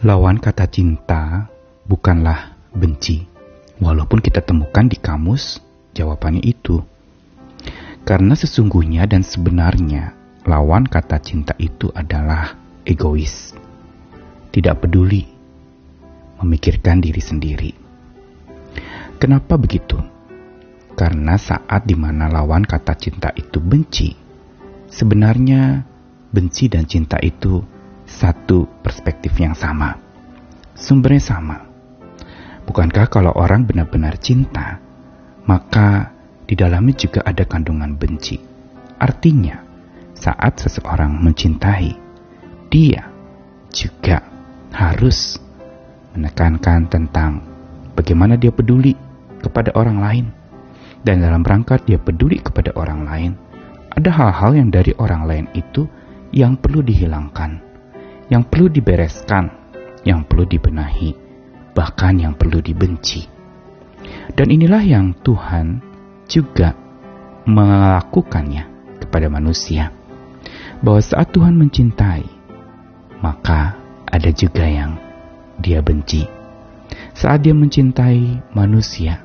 Lawan kata cinta bukanlah benci. Walaupun kita temukan di kamus jawabannya itu. Karena sesungguhnya dan sebenarnya lawan kata cinta itu adalah egois. Tidak peduli, memikirkan diri sendiri. Kenapa begitu? Karena saat di mana lawan kata cinta itu benci, sebenarnya benci dan cinta itu satu perspektif yang sama. Sumbernya sama. Bukankah kalau orang benar-benar cinta, maka di dalamnya juga ada kandungan benci. Artinya, saat seseorang mencintai, dia juga harus menekankan tentang bagaimana dia peduli kepada orang lain. Dan dalam rangka dia peduli kepada orang lain, ada hal-hal yang dari orang lain itu yang perlu dihilangkan yang perlu dibereskan, yang perlu dibenahi, bahkan yang perlu dibenci. Dan inilah yang Tuhan juga melakukannya kepada manusia. Bahwa saat Tuhan mencintai, maka ada juga yang dia benci. Saat dia mencintai manusia,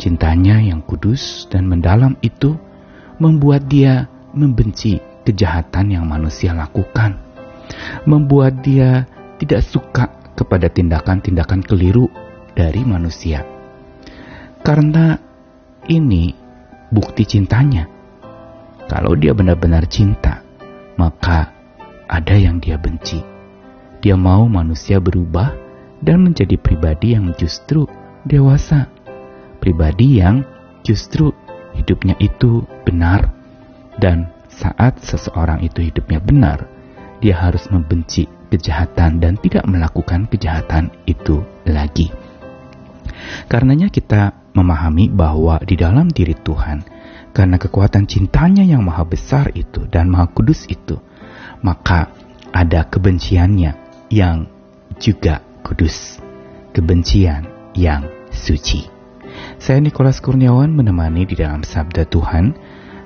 cintanya yang kudus dan mendalam itu membuat dia membenci kejahatan yang manusia lakukan membuat dia tidak suka kepada tindakan-tindakan keliru dari manusia. Karena ini bukti cintanya. Kalau dia benar-benar cinta, maka ada yang dia benci. Dia mau manusia berubah dan menjadi pribadi yang justru dewasa. Pribadi yang justru hidupnya itu benar. Dan saat seseorang itu hidupnya benar, dia harus membenci kejahatan dan tidak melakukan kejahatan itu lagi. Karenanya kita memahami bahwa di dalam diri Tuhan, karena kekuatan cintanya yang maha besar itu dan maha kudus itu, maka ada kebenciannya yang juga kudus. Kebencian yang suci. Saya Nikolas Kurniawan menemani di dalam Sabda Tuhan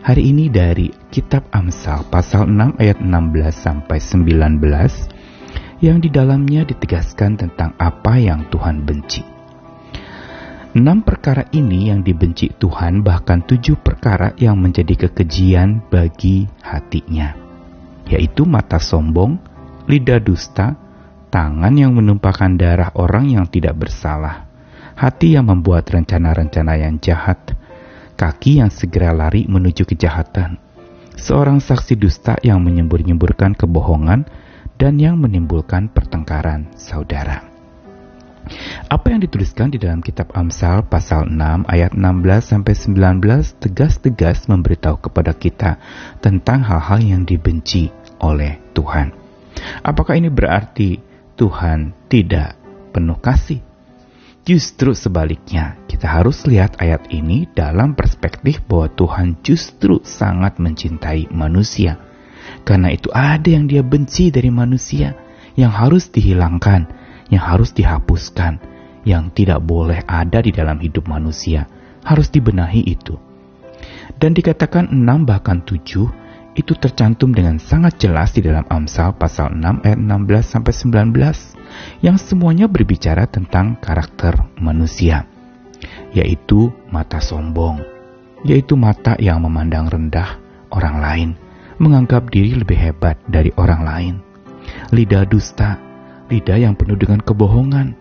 Hari ini dari kitab Amsal pasal 6 ayat 16 sampai 19 yang di dalamnya ditegaskan tentang apa yang Tuhan benci. Enam perkara ini yang dibenci Tuhan bahkan tujuh perkara yang menjadi kekejian bagi hatinya, yaitu mata sombong, lidah dusta, tangan yang menumpahkan darah orang yang tidak bersalah, hati yang membuat rencana-rencana yang jahat, kaki yang segera lari menuju kejahatan, seorang saksi dusta yang menyembur-nyemburkan kebohongan dan yang menimbulkan pertengkaran saudara. Apa yang dituliskan di dalam kitab Amsal pasal 6 ayat 16 sampai 19 tegas-tegas memberitahu kepada kita tentang hal-hal yang dibenci oleh Tuhan. Apakah ini berarti Tuhan tidak penuh kasih? Justru sebaliknya, kita harus lihat ayat ini dalam perspektif bahwa Tuhan justru sangat mencintai manusia. Karena itu ada yang dia benci dari manusia, yang harus dihilangkan, yang harus dihapuskan, yang tidak boleh ada di dalam hidup manusia, harus dibenahi itu. Dan dikatakan 6 bahkan 7 itu tercantum dengan sangat jelas di dalam Amsal pasal 6 ayat 16 sampai 19 yang semuanya berbicara tentang karakter manusia, yaitu mata sombong, yaitu mata yang memandang rendah orang lain, menganggap diri lebih hebat dari orang lain, lidah dusta, lidah yang penuh dengan kebohongan,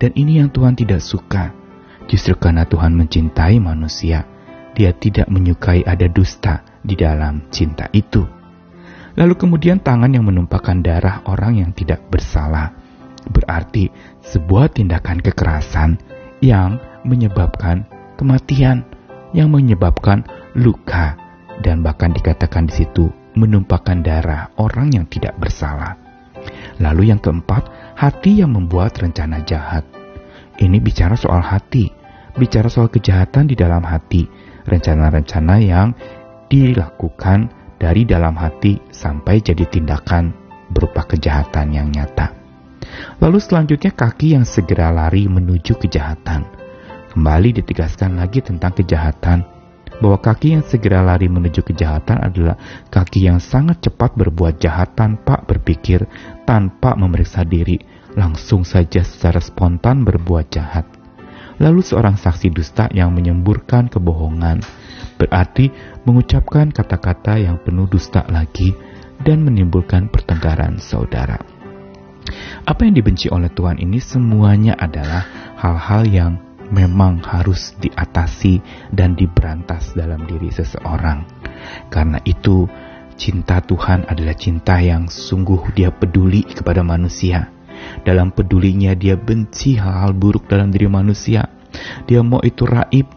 dan ini yang Tuhan tidak suka. Justru karena Tuhan mencintai manusia, Dia tidak menyukai ada dusta di dalam cinta itu. Lalu kemudian tangan yang menumpahkan darah orang yang tidak bersalah berarti sebuah tindakan kekerasan yang menyebabkan kematian, yang menyebabkan luka, dan bahkan dikatakan di situ menumpahkan darah orang yang tidak bersalah. Lalu yang keempat, hati yang membuat rencana jahat. Ini bicara soal hati, bicara soal kejahatan di dalam hati, rencana-rencana yang dilakukan dari dalam hati sampai jadi tindakan berupa kejahatan yang nyata. Lalu selanjutnya kaki yang segera lari menuju kejahatan. Kembali ditegaskan lagi tentang kejahatan, bahwa kaki yang segera lari menuju kejahatan adalah kaki yang sangat cepat berbuat jahat tanpa berpikir, tanpa memeriksa diri, langsung saja secara spontan berbuat jahat. Lalu seorang saksi dusta yang menyemburkan kebohongan berarti mengucapkan kata-kata yang penuh dusta lagi dan menimbulkan pertengkaran saudara. Apa yang dibenci oleh Tuhan ini semuanya adalah hal-hal yang memang harus diatasi dan diberantas dalam diri seseorang. Karena itu, cinta Tuhan adalah cinta yang sungguh Dia peduli kepada manusia. Dalam pedulinya, Dia benci hal-hal buruk dalam diri manusia. Dia mau itu raib,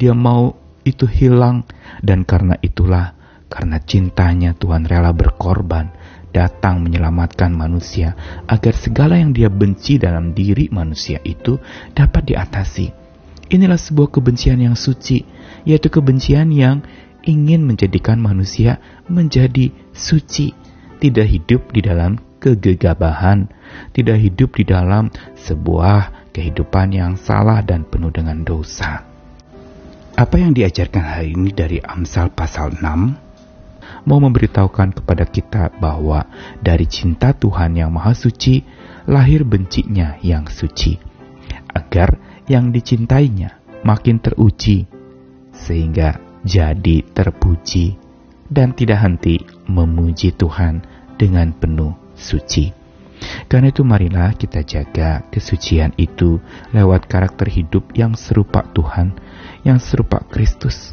Dia mau itu hilang, dan karena itulah, karena cintanya Tuhan rela berkorban, datang menyelamatkan manusia agar segala yang dia benci dalam diri manusia itu dapat diatasi. Inilah sebuah kebencian yang suci, yaitu kebencian yang ingin menjadikan manusia menjadi suci, tidak hidup di dalam kegegabahan, tidak hidup di dalam sebuah kehidupan yang salah dan penuh dengan dosa. Apa yang diajarkan hari ini dari Amsal pasal 6 mau memberitahukan kepada kita bahwa dari cinta Tuhan yang Maha Suci lahir bencinya yang suci, agar yang dicintainya makin teruji, sehingga jadi terpuji dan tidak henti memuji Tuhan dengan penuh suci. Karena itu marilah kita jaga kesucian itu lewat karakter hidup yang serupa Tuhan, yang serupa Kristus.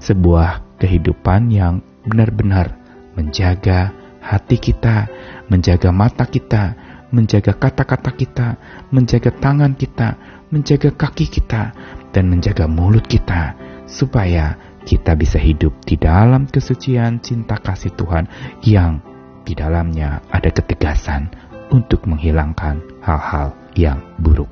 Sebuah kehidupan yang benar-benar menjaga hati kita, menjaga mata kita, menjaga kata-kata kita, menjaga tangan kita, menjaga kaki kita, dan menjaga mulut kita, supaya kita bisa hidup di dalam kesucian cinta kasih Tuhan yang di dalamnya ada ketegasan untuk menghilangkan hal-hal yang buruk.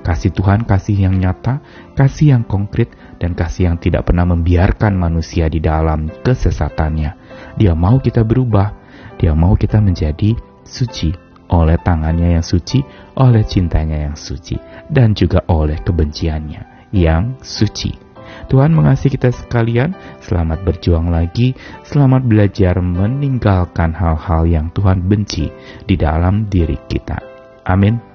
Kasih Tuhan kasih yang nyata, kasih yang konkret, dan kasih yang tidak pernah membiarkan manusia di dalam kesesatannya. Dia mau kita berubah, dia mau kita menjadi suci oleh tangannya yang suci, oleh cintanya yang suci, dan juga oleh kebenciannya yang suci. Tuhan mengasihi kita sekalian, selamat berjuang lagi, selamat belajar meninggalkan hal-hal yang Tuhan benci di dalam diri kita. Amin.